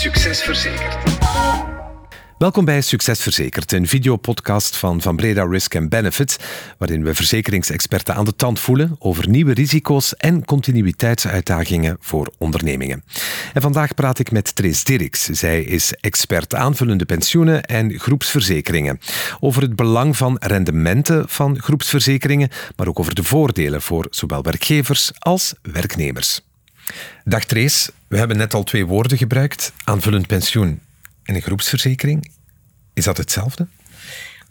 Succes Verzekerd. Welkom bij Succes Verzekerd, een videopodcast van Van Breda Risk and Benefit, waarin we verzekeringsexperten aan de tand voelen over nieuwe risico's en continuïteitsuitdagingen voor ondernemingen. En vandaag praat ik met Trace Dirks. Zij is expert aanvullende pensioenen en groepsverzekeringen. Over het belang van rendementen van groepsverzekeringen, maar ook over de voordelen voor zowel werkgevers als werknemers. Dag Trace, we hebben net al twee woorden gebruikt: aanvullend pensioen en een groepsverzekering. Is dat hetzelfde?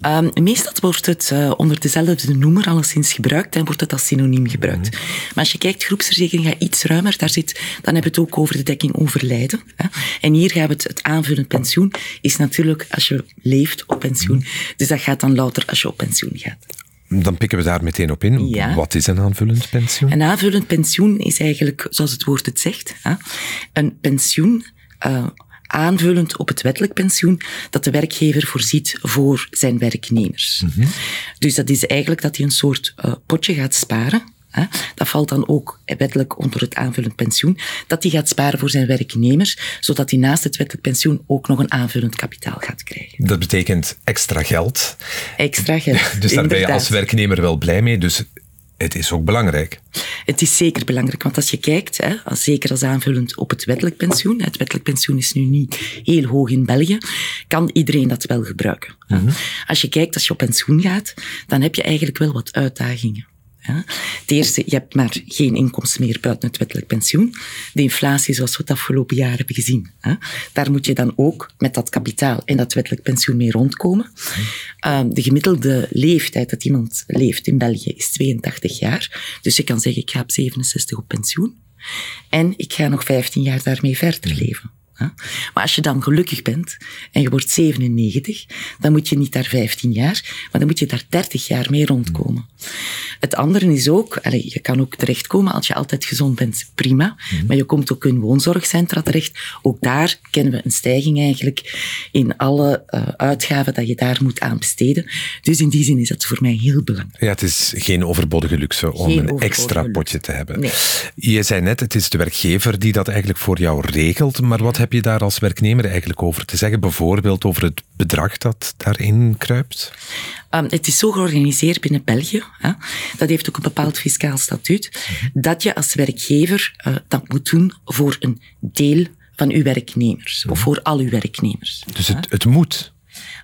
Um, meestal wordt het uh, onder dezelfde noemer alleszins gebruikt en wordt het als synoniem gebruikt. Mm. Maar als je kijkt, groepsverzekering gaat iets ruimer. Daar zit, dan hebben we het ook over de dekking overlijden. Hè. En hier gaan we het, het aanvullend pensioen, is natuurlijk als je leeft op pensioen. Mm. Dus dat gaat dan louter als je op pensioen gaat. Dan pikken we daar meteen op in. Ja. Wat is een aanvullend pensioen? Een aanvullend pensioen is eigenlijk, zoals het woord het zegt, een pensioen uh, aanvullend op het wettelijk pensioen dat de werkgever voorziet voor zijn werknemers. Mm -hmm. Dus dat is eigenlijk dat hij een soort uh, potje gaat sparen. Hè? Dat valt dan ook wettelijk onder het aanvullend pensioen. Dat hij gaat sparen voor zijn werknemers, zodat hij naast het wettelijk pensioen ook nog een aanvullend kapitaal gaat krijgen. Dat betekent extra geld. Extra geld. dus daar ben je als werknemer wel blij mee. Dus het is ook belangrijk. Het is zeker belangrijk, want als je kijkt, hè, zeker als aanvullend op het wettelijk pensioen, het wettelijk pensioen is nu niet heel hoog in België, kan iedereen dat wel gebruiken. Mm -hmm. Als je kijkt, als je op pensioen gaat, dan heb je eigenlijk wel wat uitdagingen. Ja. Het eerste, je hebt maar geen inkomsten meer buiten het wettelijk pensioen. De inflatie, zoals we het afgelopen jaar hebben gezien, hè. daar moet je dan ook met dat kapitaal en dat wettelijk pensioen mee rondkomen. Uh, de gemiddelde leeftijd dat iemand leeft in België is 82 jaar. Dus je kan zeggen, ik ga op 67 op pensioen. En ik ga nog 15 jaar daarmee verder leven. Maar als je dan gelukkig bent en je wordt 97, dan moet je niet daar 15 jaar, maar dan moet je daar 30 jaar mee rondkomen. Het andere is ook, allez, je kan ook terechtkomen als je altijd gezond bent, prima. Mhm. Maar je komt ook in woonzorgcentra terecht. Ook daar kennen we een stijging eigenlijk in alle uh, uitgaven dat je daar moet aan besteden. Dus in die zin is dat voor mij heel belangrijk. Ja, het is geen overbodige luxe om geen een extra potje te hebben. Nee. Je zei net, het is de werkgever die dat eigenlijk voor jou regelt. Maar wat heb je daar als werknemer eigenlijk over te zeggen? Bijvoorbeeld over het bedrag dat daarin kruipt? Um, het is zo georganiseerd binnen België, hè, dat heeft ook een bepaald fiscaal statuut, dat je als werkgever uh, dat moet doen voor een deel van uw werknemers, of voor al uw werknemers. Dus het, het moet?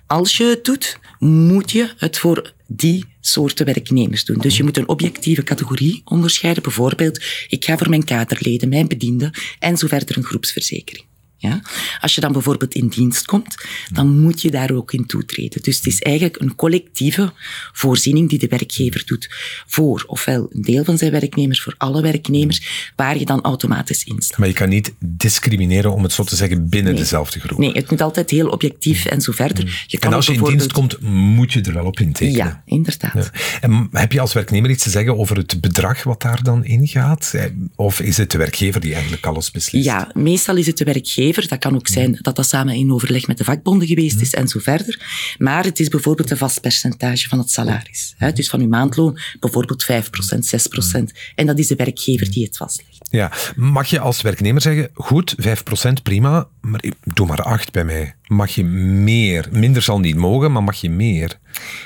Als je het doet, moet je het voor die soorten werknemers doen. Dus je moet een objectieve categorie onderscheiden. Bijvoorbeeld, ik ga voor mijn kaderleden, mijn bedienden en zo verder een groepsverzekering. Ja? Als je dan bijvoorbeeld in dienst komt, dan moet je daar ook in toetreden. Dus het is eigenlijk een collectieve voorziening die de werkgever doet voor ofwel een deel van zijn werknemers, voor alle werknemers, waar je dan automatisch instapt. Maar je kan niet discrimineren, om het zo te zeggen, binnen nee. dezelfde groep. Nee, het moet altijd heel objectief en zo verder. Mm. Je kan en als je in dienst komt, moet je er wel op intekenen. Ja, inderdaad. Ja. En heb je als werknemer iets te zeggen over het bedrag wat daar dan ingaat? Of is het de werkgever die eigenlijk alles beslist? Ja, meestal is het de werkgever dat kan ook zijn dat dat samen in overleg met de vakbonden geweest is en zo verder. Maar het is bijvoorbeeld een vast percentage van het salaris. Dus van uw maandloon bijvoorbeeld 5%, 6%. En dat is de werkgever die het vastlegt. Ja, mag je als werknemer zeggen, goed, 5% prima, maar doe maar 8 bij mij. Mag je meer? Minder zal niet mogen, maar mag je meer?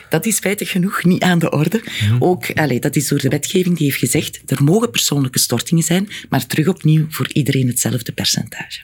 Dat is feitelijk genoeg niet aan de orde. Ook, allez, dat is door de wetgeving die heeft gezegd, er mogen persoonlijke stortingen zijn, maar terug opnieuw voor iedereen hetzelfde percentage.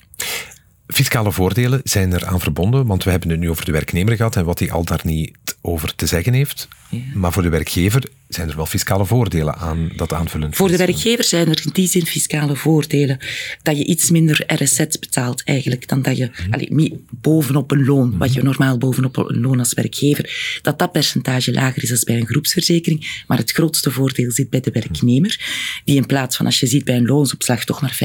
Fiscale voordelen zijn er aan verbonden, want we hebben het nu over de werknemer gehad en wat hij al daar niet over te zeggen heeft. Ja. Maar voor de werkgever zijn er wel fiscale voordelen aan dat aanvullend. Voor de werkgever zijn er in die zin fiscale voordelen dat je iets minder RSZ betaalt eigenlijk dan dat je mm. allee, bovenop een loon, mm. wat je normaal bovenop een loon als werkgever, dat dat percentage lager is als bij een groepsverzekering. Maar het grootste voordeel zit bij de werknemer, die in plaats van als je ziet bij een loonsopslag toch maar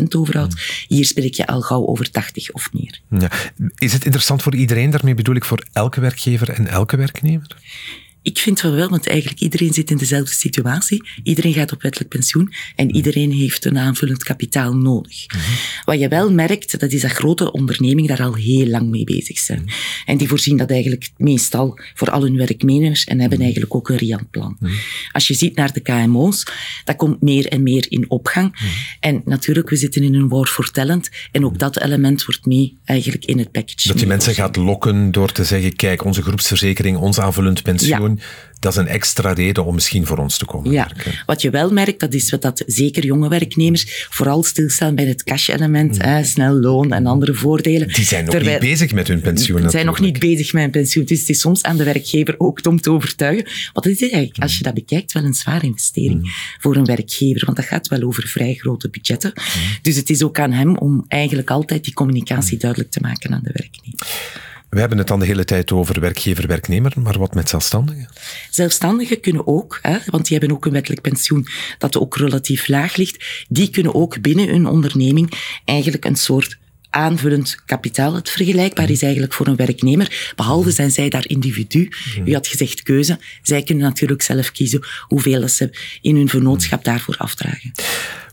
50% overhoudt, mm. hier spreek je al gauw over 80 of meer. Ja. Is het interessant voor iedereen? Daarmee bedoel ik voor elke werkgever en elke werknemer? Ik vind wel, want eigenlijk iedereen zit in dezelfde situatie. Iedereen gaat op wettelijk pensioen en iedereen heeft een aanvullend kapitaal nodig. Wat je wel merkt, dat is dat grote ondernemingen daar al heel lang mee bezig zijn. En die voorzien dat eigenlijk meestal voor al hun werknemers en hebben eigenlijk ook een riantplan. Als je ziet naar de KMO's, dat komt meer en meer in opgang. En natuurlijk, we zitten in een war for talent en ook dat element wordt mee eigenlijk in het package. Dat je mensen gaat lokken door te zeggen, kijk, onze groepsverzekering, ons aanvullend pensioen, dat is een extra reden om misschien voor ons te komen ja. werken. Wat je wel merkt, dat is dat zeker jonge werknemers vooral stilstaan bij het cash-element, mm. snel loon en andere voordelen. Die zijn nog niet bezig met hun pensioen. Die zijn nog niet bezig met hun pensioen. Dus het is soms aan de werkgever ook om te overtuigen. Want het is eigenlijk, als je dat bekijkt, wel een zware investering mm. voor een werkgever. Want dat gaat wel over vrij grote budgetten. Mm. Dus het is ook aan hem om eigenlijk altijd die communicatie duidelijk te maken aan de werknemer. We hebben het dan de hele tijd over werkgever-werknemer, maar wat met zelfstandigen? Zelfstandigen kunnen ook, hè, want die hebben ook een wettelijk pensioen dat ook relatief laag ligt, die kunnen ook binnen hun onderneming eigenlijk een soort aanvullend kapitaal. Het vergelijkbaar is eigenlijk voor een werknemer. Behalve zijn zij daar individu. U had gezegd keuze. Zij kunnen natuurlijk zelf kiezen hoeveel ze in hun vernootschap daarvoor afdragen.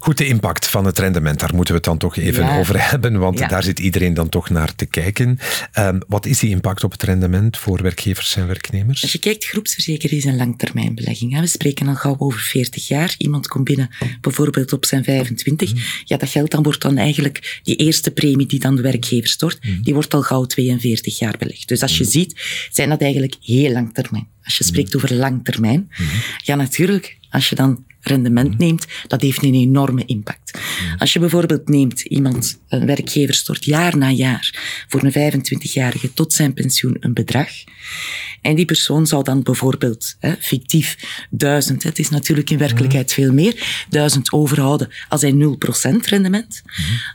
Goed, de impact van het rendement, daar moeten we het dan toch even over hebben, want daar zit iedereen dan toch naar te kijken. Um, wat is die impact op het rendement voor werkgevers en werknemers? Als je kijkt, groepsverzekering is een langtermijnbelegging. Hè. We spreken al gauw over 40 jaar. Iemand komt binnen bijvoorbeeld op zijn 25. Mhm. Ja, dat geld dan wordt dan eigenlijk die eerste premie die dan de werkgever stort, mhm. die wordt al gauw 42 jaar belegd. Dus als je mhm. ziet, zijn dat eigenlijk heel lang termijn. Als je spreekt over lang termijn, ja natuurlijk, als je dan rendement mhm. neemt, dat heeft een enorme impact. Mhm. Als je bijvoorbeeld neemt, iemand, een werkgever stort jaar na jaar voor een 25-jarige tot zijn pensioen een bedrag. En die persoon zou dan bijvoorbeeld, hè, fictief, duizend, het is natuurlijk in werkelijkheid mhm. veel meer, duizend overhouden als hij 0% rendement.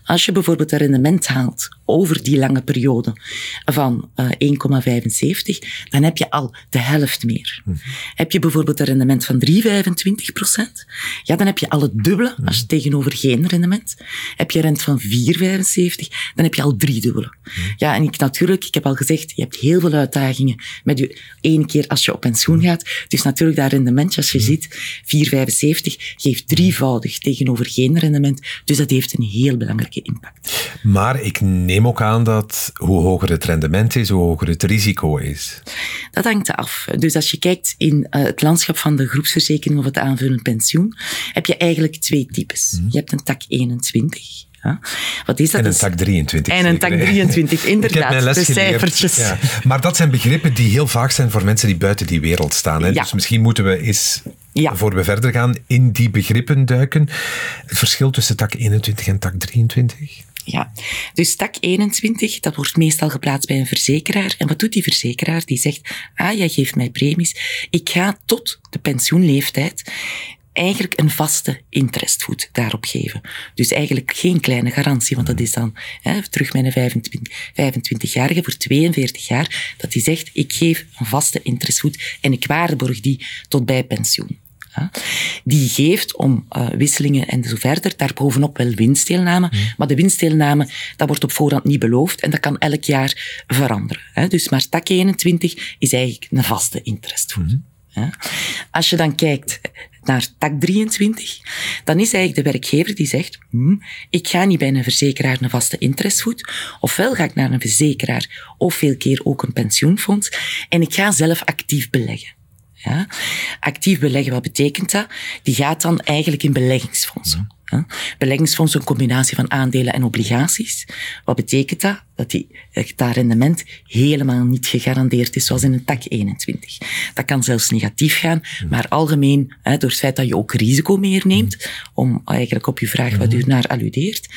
Als je bijvoorbeeld een rendement haalt over die lange periode van uh, eh, 1,75, dan heb je al de helft meer. Heb je bijvoorbeeld een rendement van 3,25%, ja, dan heb je al het dubbele als je tegenover geen rendement. Heb je rent van 4,75, dan heb je al drie dubbele. Ja, en ik natuurlijk, ik heb al gezegd, je hebt heel veel uitdagingen met je één keer als je op pensioen gaat. Dus natuurlijk dat rendement, als je ziet, 4,75 geeft drievoudig tegenover geen rendement. Dus dat heeft een heel belangrijke impact. Maar ik neem ook aan dat hoe hoger het rendement is, hoe hoger het risico is. Dat hangt af. Dus als je kijkt in uh, het landschap van de groepsverzekering of het aanvullend pensioen, heb je eigenlijk twee types. Mhm. Je hebt een tak 21. Ja. Wat is dat? En een tak 23. En een tak 23, inderdaad. de cijfertjes. Ja. Maar dat zijn begrippen die heel vaak zijn voor mensen die buiten die wereld staan. Hè? Ja. Dus misschien moeten we eens, voor we verder gaan, in die begrippen duiken. Het verschil tussen tak 21 en tak 23? Ja, dus tak 21, dat wordt meestal geplaatst bij een verzekeraar. En wat doet die verzekeraar? Die zegt, ah, jij geeft mij premies. Ik ga tot de pensioenleeftijd eigenlijk een vaste interestvoet daarop geven. Dus eigenlijk geen kleine garantie, want dat is dan hè, terug een 25, 25-jarige voor 42 jaar, dat hij zegt, ik geef een vaste interestvoet en ik waarborg die tot bij pensioen. Die geeft om uh, wisselingen en zo verder, daarbovenop wel winstdeelname, mm. maar de winstdeelname, dat wordt op voorhand niet beloofd en dat kan elk jaar veranderen. Hè. Dus maar tak 21 is eigenlijk een vaste interestvoet. Mm. Als je dan kijkt naar tak 23, dan is eigenlijk de werkgever die zegt, hm, ik ga niet bij een verzekeraar een vaste interestvoet, ofwel ga ik naar een verzekeraar of veel keer ook een pensioenfonds en ik ga zelf actief beleggen. Ja? Actief beleggen, wat betekent dat? Die gaat dan eigenlijk in beleggingsfondsen. Beleggingsfonds een combinatie van aandelen en obligaties. Wat betekent dat? Dat die, dat rendement helemaal niet gegarandeerd is, zoals in een tak 21. Dat kan zelfs negatief gaan, maar algemeen, door het feit dat je ook risico meer neemt, om eigenlijk op je vraag wat u naar alludeert,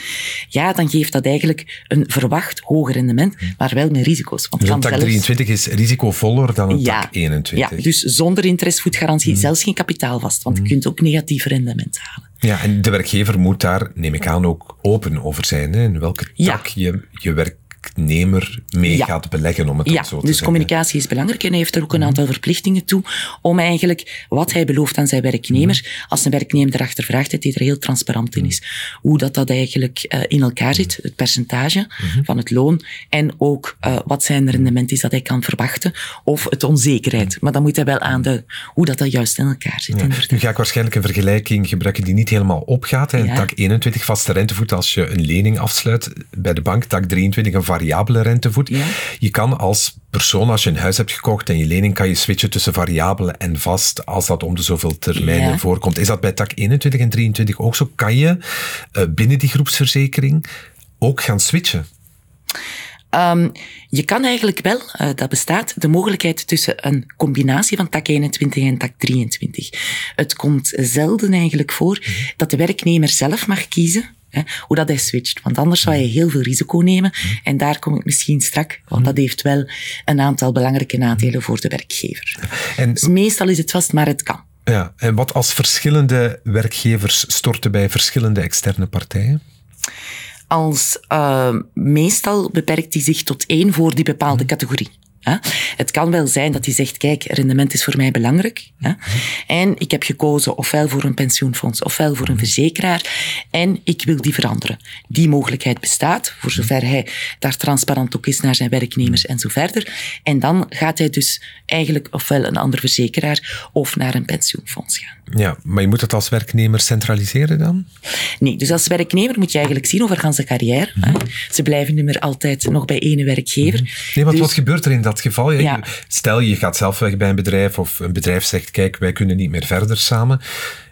ja, dan geeft dat eigenlijk een verwacht hoger rendement, maar wel met risico's. Want dus een tak 23 is risicovoller dan een tak 21? Ja, dus zonder interestvoetgarantie zelfs geen kapitaal vast, want je kunt ook negatief rendement halen. Ja, en de werkgever moet daar, neem ik aan, ook open over zijn. Hè? In welke tak je je werk werknemer mee gaat beleggen, om het ja, zo te dus zeggen. communicatie is belangrijk en hij heeft er ook een aantal verplichtingen toe om eigenlijk wat hij belooft aan zijn werknemers, als een werknemer erachter vraagt, dat hij er heel transparant in is. Hoe dat, dat eigenlijk uh, in elkaar zit, het percentage van het loon en ook uh, wat zijn de rendement is dat hij kan verwachten of het onzekerheid. Maar dan moet hij wel aanduiden hoe dat, dat juist in elkaar zit. Ja. Nu ga ik waarschijnlijk een vergelijking gebruiken die niet helemaal opgaat. Ja. tak 21 vaste rentevoet als je een lening afsluit bij de bank, tak 23 een variabele rentevoet. Ja. Je kan als persoon, als je een huis hebt gekocht en je lening, kan je switchen tussen variabele en vast als dat om de zoveel termijnen ja. voorkomt. Is dat bij tak 21 en 23 ook zo? Kan je uh, binnen die groepsverzekering ook gaan switchen? Um, je kan eigenlijk wel, uh, dat bestaat, de mogelijkheid tussen een combinatie van tak 21 en tak 23. Het komt zelden eigenlijk voor -hmm. dat de werknemer zelf mag kiezen Hè, hoe dat hij switcht. Want anders zou je heel veel risico nemen. En daar kom ik misschien strak, want dat heeft wel een aantal belangrijke nadelen voor de werkgever. En, dus meestal is het vast, maar het kan. Ja, en wat als verschillende werkgevers storten bij verschillende externe partijen? Als uh, meestal beperkt hij zich tot één voor die bepaalde categorie. Hè? Het kan wel zijn dat hij zegt, kijk, rendement is voor mij belangrijk. Hè? En ik heb gekozen ofwel voor een pensioenfonds ofwel voor een verzekeraar. En ik wil die veranderen. Die mogelijkheid bestaat, voor zover hij daar transparant ook is naar zijn werknemers en zo verder. En dan gaat hij dus eigenlijk ofwel een ander verzekeraar of naar een pensioenfonds gaan. Ja, maar je moet het als werknemer centraliseren dan? Nee, dus als werknemer moet je eigenlijk zien over zijn carrière. Ze blijven nu meer altijd nog bij ene werkgever. Nee, want dus, wat gebeurt er in dat geval? Ja. Stel, je gaat zelf weg bij een bedrijf of een bedrijf zegt, kijk, wij kunnen niet meer verder samen.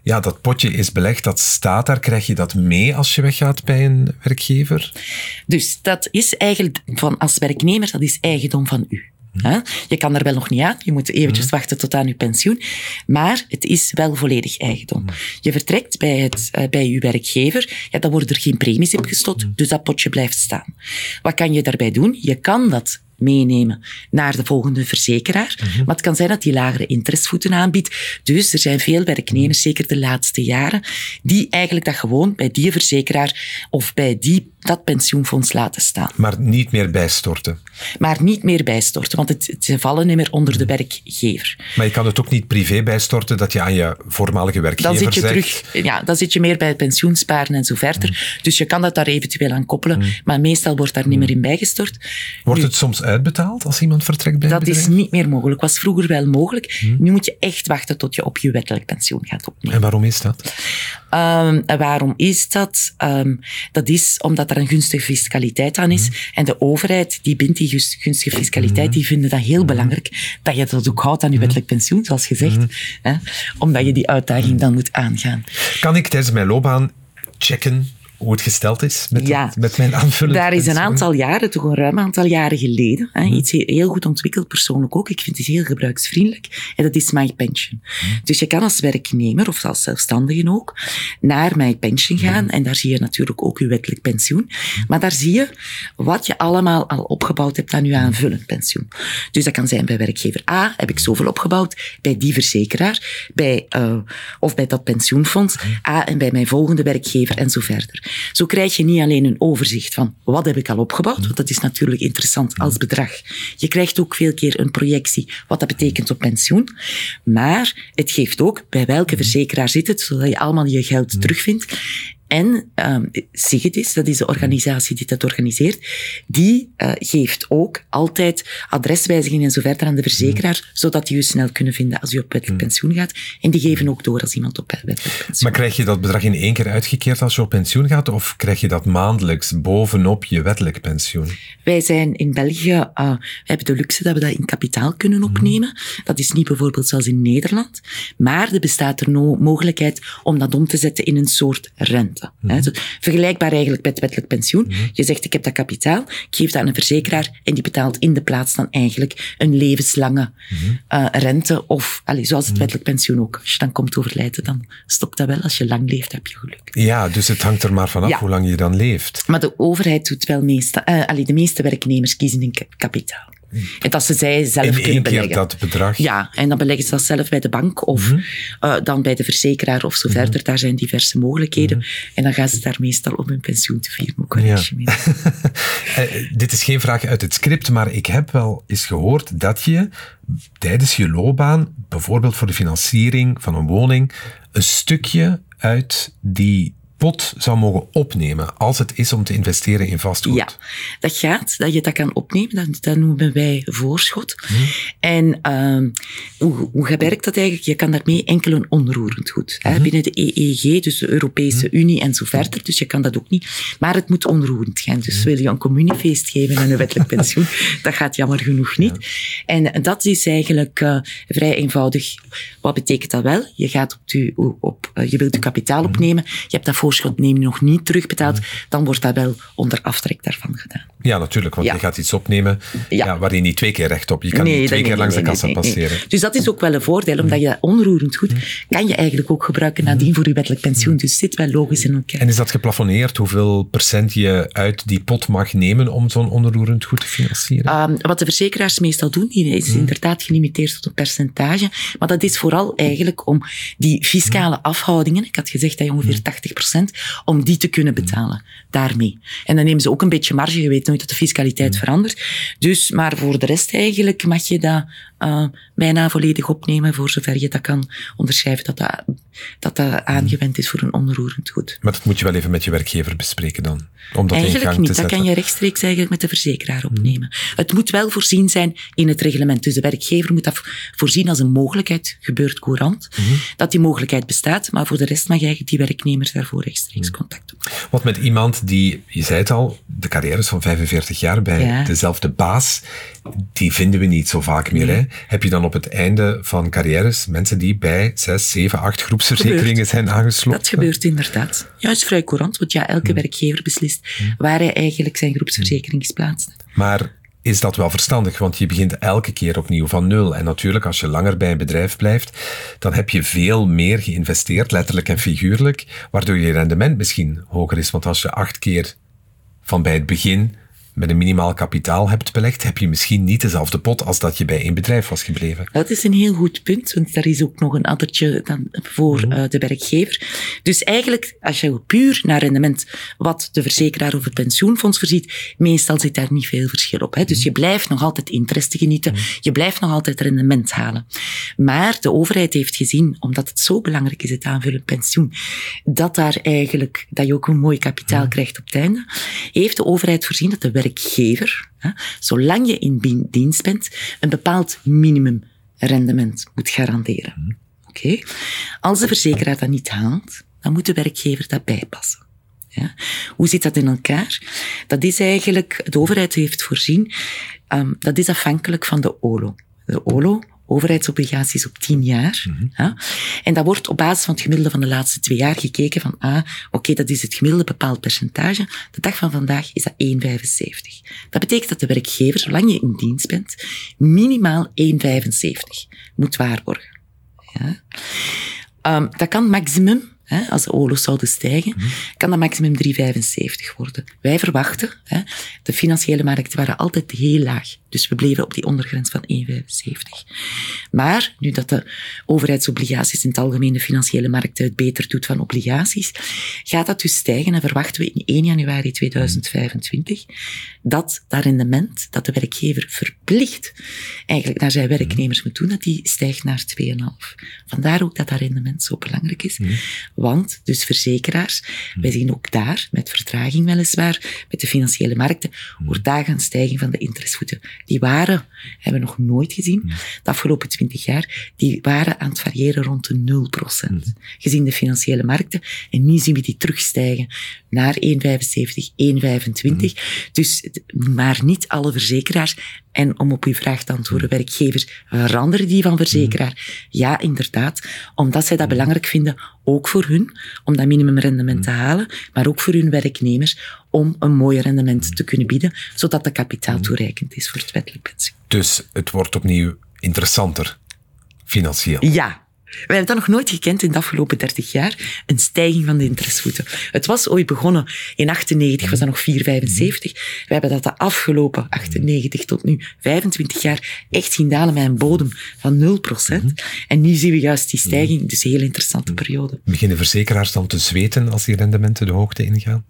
Ja, dat potje is belegd, dat staat daar. Krijg je dat mee als je weggaat bij een werkgever? Dus dat is eigenlijk van als werknemer, dat is eigendom van u. Je kan er wel nog niet aan, je moet eventjes wachten tot aan je pensioen, maar het is wel volledig eigendom. Je vertrekt bij, het, uh, bij je werkgever, ja, dan worden er geen premies op gestot, dus dat potje blijft staan. Wat kan je daarbij doen? Je kan dat meenemen naar de volgende verzekeraar. Mm -hmm. Maar het kan zijn dat die lagere interestvoeten aanbiedt. Dus er zijn veel werknemers, zeker de laatste jaren, die eigenlijk dat gewoon bij die verzekeraar of bij die, dat pensioenfonds laten staan. Maar niet meer bijstorten. Maar niet meer bijstorten, want het, het, ze vallen niet meer onder de werkgever. Maar je kan het ook niet privé bijstorten dat je aan je voormalige werkgever dan zit je zegt... terug, Ja, dan zit je meer bij het pensioensparen en zo verder. Mm. Dus je kan dat daar eventueel aan koppelen, maar meestal wordt daar niet meer in bijgestort. Wordt het soms uitbetaald als iemand vertrekt bij Dat bedrijf? is niet meer mogelijk. Was vroeger wel mogelijk. Hmm. Nu moet je echt wachten tot je op je wettelijk pensioen gaat opnemen. En waarom is dat? Um, en waarom is dat? Um, dat is omdat er een gunstige fiscaliteit aan is. Hmm. En de overheid die bindt die gunstige fiscaliteit, hmm. die vinden dat heel belangrijk. Dat je dat ook houdt aan je wettelijk pensioen, zoals gezegd. Hè? Omdat je die uitdaging dan moet aangaan. Kan ik tijdens mijn loopbaan checken hoe het gesteld is met, ja, het, met mijn aanvulling. Daar is een aantal jaren, toch een ruim aantal jaren geleden, hè, iets heel goed ontwikkeld, persoonlijk ook. Ik vind het heel gebruiksvriendelijk. En dat is My Pension. Dus je kan als werknemer, of als zelfstandige ook, naar My Pension gaan. En daar zie je natuurlijk ook je wettelijk pensioen. Maar daar zie je wat je allemaal al opgebouwd hebt aan je aanvullend pensioen. Dus dat kan zijn bij werkgever A, heb ik zoveel opgebouwd, bij die verzekeraar, bij, uh, of bij dat pensioenfonds A en bij mijn volgende werkgever en zo verder. Zo krijg je niet alleen een overzicht van wat heb ik al opgebouwd, want dat is natuurlijk interessant als bedrag. Je krijgt ook veel keer een projectie wat dat betekent op pensioen. Maar het geeft ook bij welke verzekeraar zit het, zodat je allemaal je geld terugvindt. En um, Sigedis, dat is de organisatie die dat organiseert, die uh, geeft ook altijd adreswijzigingen en zo verder aan de verzekeraar, mm. zodat die je snel kunnen vinden als je op wettelijk mm. pensioen gaat. En die geven ook door als iemand op wettelijk pensioen Maar krijg je dat bedrag in één keer uitgekeerd als je op pensioen gaat, of krijg je dat maandelijks bovenop je wettelijk pensioen? Wij zijn in België, uh, we hebben de luxe dat we dat in kapitaal kunnen opnemen. Mm. Dat is niet bijvoorbeeld zoals in Nederland, maar er bestaat er no mogelijkheid om dat om te zetten in een soort rente. Mm -hmm. Vergelijkbaar eigenlijk met wettelijk pensioen. Mm -hmm. Je zegt, ik heb dat kapitaal, ik geef dat aan een verzekeraar en die betaalt in de plaats dan eigenlijk een levenslange mm -hmm. uh, rente. Of, allez, zoals het wettelijk pensioen ook. Als je dan komt overlijden, dan stopt dat wel. Als je lang leeft, heb je geluk. Ja, dus het hangt er maar vanaf ja. hoe lang je dan leeft. Maar de overheid doet wel meeste, uh, allez, de meeste werknemers kiezen in kapitaal. En dat ze zij zelf in kunnen één beleggen. dat bedrag. Ja, en dan beleggen ze dat zelf bij de bank of Mhm. eh, dan bij de verzekeraar of zo verder. Daar zijn diverse mogelijkheden. En dan gaan ze daar meestal om hun pensioen te vieren. Ook Mhm. Ja. correctie mee. Eh, dit is geen vraag uit het script, maar ik heb wel eens gehoord dat je tijdens je loopbaan, bijvoorbeeld voor de financiering van een woning, een stukje uit die pot zou mogen opnemen als het is om te investeren in vastgoed. Ja, dat gaat, dat je dat kan opnemen. Dat, dat noemen wij voorschot. Mhm. En ehm, hoe, hoe werkt dat eigenlijk? Je kan daarmee enkel een onroerend goed. Hè, Mhm. binnen de EEG, dus de Europese Unie en zo verder. Dus je kan dat ook niet. Maar het moet onroerend gaan. Dus wil je een communiefeest geven en een wettelijk pensioen, dat gaat jammer genoeg niet. En dat is eigenlijk eh, vrij eenvoudig. Wat betekent dat wel? Je gaat op, de, op eh, je wilt je kapitaal opnemen. Je hebt dat voorschot neem je nog niet terugbetaald. Dan wordt dat wel onder aftrek daarvan gedaan. Ja, natuurlijk, want Ja. je gaat iets opnemen Ja. ja. waar je niet twee keer recht op. Je kan niet twee keer langs nee, de kassa nee, passeren. Dus dat is ook wel een voordeel, omdat je dat onroerend goed kan je eigenlijk ook gebruiken nadien voor je wettelijk pensioen. Dus zit wel logisch in elkaar. En is dat geplafonneerd hoeveel procent je uit die pot mag nemen om zo'n onroerend goed te financieren? Um, wat de verzekeraars meestal doen, is inderdaad gelimiteerd tot een percentage. Maar dat is vooral eigenlijk om die fiscale afhoudingen, ik had gezegd dat je ongeveer 80%, om die te kunnen betalen daarmee. En dan nemen ze ook een beetje marge, je weet nooit dat de fiscaliteit verandert. Dus, maar voor de rest eigenlijk mag je dat uh, bijna volledig opnemen, voor zover je dat kan onderschrijven dat dat, dat, dat aangewend is voor een onroerend goed. Maar dat moet je wel even met je werkvorder bespreken dan. Om dat in Eigenlijk gang niet. te Dat kan je rechtstreeks eigenlijk met de verzekeraar opnemen. Het moet wel voorzien zijn in het reglement. Dus de werkgever moet dat voorzien als een mogelijkheid, gebeurt courant, dat die mogelijkheid bestaat. Maar voor de rest mag eigenlijk die werknemer daarvoor rechtstreeks contact opnemen. Wat met iemand die, je zei het al, de carrière is van 45 jaar bij Ja. dezelfde baas, die vinden we niet zo vaak meer. Hè? Heb je dan op het einde van carrières mensen die bij 6, 7, 8 groepsverzekeringen zijn aangesloten? Dat gebeurt inderdaad. Ja, is vrij courant, want ja, elke werkgever beslist waar hij eigenlijk zijn groepsverzekering is plaatst. Maar is dat wel verstandig? Want je begint elke keer opnieuw van nul. En natuurlijk, als je langer bij een bedrijf blijft, dan heb je veel meer geïnvesteerd, letterlijk en figuurlijk, waardoor je rendement misschien hoger is. Want als je acht keer van bij het begin met een minimaal kapitaal hebt belegd, heb je misschien niet dezelfde pot als dat je bij één bedrijf was gebleven. Dat is een heel goed punt, want daar is ook nog een addertje dan voor uh, de werkgever. Dus eigenlijk, als je puur naar rendement wat de verzekeraar of het pensioenfonds voorziet, meestal zit daar niet veel verschil op. Hè? Dus je blijft nog altijd interesse genieten, je blijft nog altijd rendement halen. Maar de overheid heeft gezien, omdat het zo belangrijk is, het aanvullend pensioen, dat daar eigenlijk, dat je ook een mooi kapitaal krijgt op het einde, heeft de overheid voorzien dat de werkgever, hè, zolang je in dienst bent, een bepaald minimumrendement moet garanderen. Oké? Okay? Als de verzekeraar dat niet haalt, dan moet de werkgever dat bijpassen. Ja? Hoe zit dat in elkaar? Dat is eigenlijk, de overheid heeft voorzien, um, dat is afhankelijk van de OLO. De OLO, overheidsobligaties op tien jaar. Ja? En dat wordt op basis van het gemiddelde van de laatste twee jaar gekeken van, ah, oké, okay, dat is het gemiddelde bepaald percentage. De dag van vandaag is dat 1,75. Dat betekent dat de werkgever, zolang je in dienst bent, minimaal 1,75 moet waarborgen. Ja? Um, dat kan maximum Hè, als de oorlog zouden stijgen, mm-hmm. kan dat maximum 3,75 worden. Wij verwachten, hè, de financiële markten waren altijd heel laag. Dus we bleven op die ondergrens van 1,75. Maar nu dat de overheidsobligaties in het algemeen de financiële markten het beter doet van obligaties, gaat dat dus stijgen en verwachten we in 1 januari 2025 dat dat rendement dat de werkgever verplicht eigenlijk naar zijn werknemers moet doen, dat die stijgt naar 2,5. Vandaar ook dat dat rendement zo belangrijk is. Mm. Want, dus verzekeraars, mm. wij zien ook daar, met vertraging weliswaar, met de financiële markten, wordt daar een stijging van de interestvoeten. Die waren, hebben we nog nooit gezien, mm. de afgelopen twintig jaar, die waren aan het variëren rond de 0%. Mm. Gezien de financiële markten. En nu zien we die terugstijgen naar 1,75, 1,25. Dus, maar niet alle verzekeraars. En om op uw vraag te antwoorden, werkgevers veranderen die van verzekeraar? Ja, inderdaad. Omdat zij dat belangrijk vinden, ook voor hun, om dat minimumrendement te halen, maar ook voor hun werknemers, om een mooi rendement te kunnen bieden, zodat de kapitaal toereikend is voor het wettelijk pensioen. Dus het wordt opnieuw interessanter, financieel. Ja, We hebben dat nog nooit gekend in de afgelopen 30 jaar, een stijging van de interessvoeten. Het was ooit begonnen in 98, was dat nog 4,75. We hebben dat de afgelopen 98 tot nu 25 jaar echt zien dalen met een bodem van 0%. En nu zien we juist die stijging, dus een heel interessante periode. Beginnen verzekeraars dan te zweten als die rendementen de hoogte ingaan?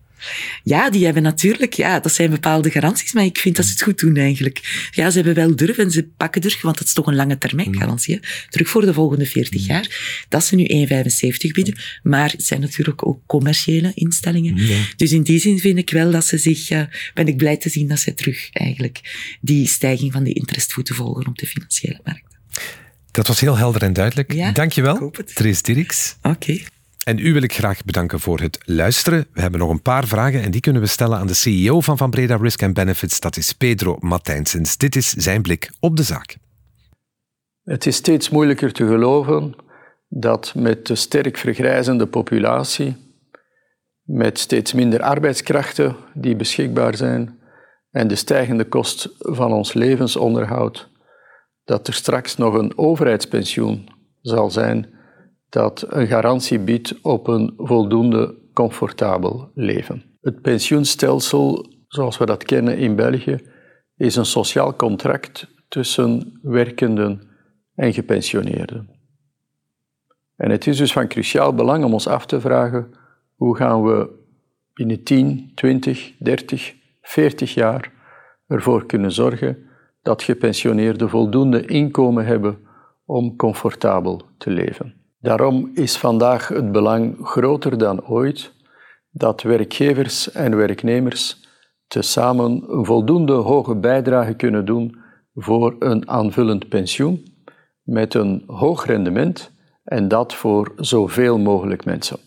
Ja, die hebben natuurlijk, ja, dat zijn bepaalde garanties, maar ik vind dat ze het goed doen eigenlijk. Ja, ze hebben wel durf en ze pakken durf, want dat is toch een lange termijn garantie. Hè? Terug voor de volgende 40 jaar. Dat ze nu 1,75 bieden, maar het zijn natuurlijk ook commerciële instellingen. Dus in die zin vind ik wel dat ze zich, uh, ben ik blij te zien dat ze terug eigenlijk die stijging van die interestvoeten volgen op de financiële markt. Dat was heel helder en duidelijk. Ja, Dankjewel, Therese Dirks. Oké. En u wil ik graag bedanken voor het luisteren. We hebben nog een paar vragen en die kunnen we stellen aan de CEO van Van Breda Risk and Benefits. Dat is Pedro Matijnsens. Dit is zijn blik op de zaak. Het is steeds moeilijker te geloven dat met de sterk vergrijzende populatie, met steeds minder arbeidskrachten die beschikbaar zijn en de stijgende kost van ons levensonderhoud, dat er straks nog een overheidspensioen zal zijn dat een garantie biedt op een voldoende comfortabel leven. Het pensioenstelsel, zoals we dat kennen in België, is een sociaal contract tussen werkenden en gepensioneerden. En het is dus van cruciaal belang om ons af te vragen hoe gaan we binnen 10, 20, 30, 40 jaar ervoor kunnen zorgen dat gepensioneerden voldoende inkomen hebben om comfortabel te leven. Daarom is vandaag het belang groter dan ooit dat werkgevers en werknemers tezamen een voldoende hoge bijdrage kunnen doen voor een aanvullend pensioen met een hoog rendement en dat voor zoveel mogelijk mensen.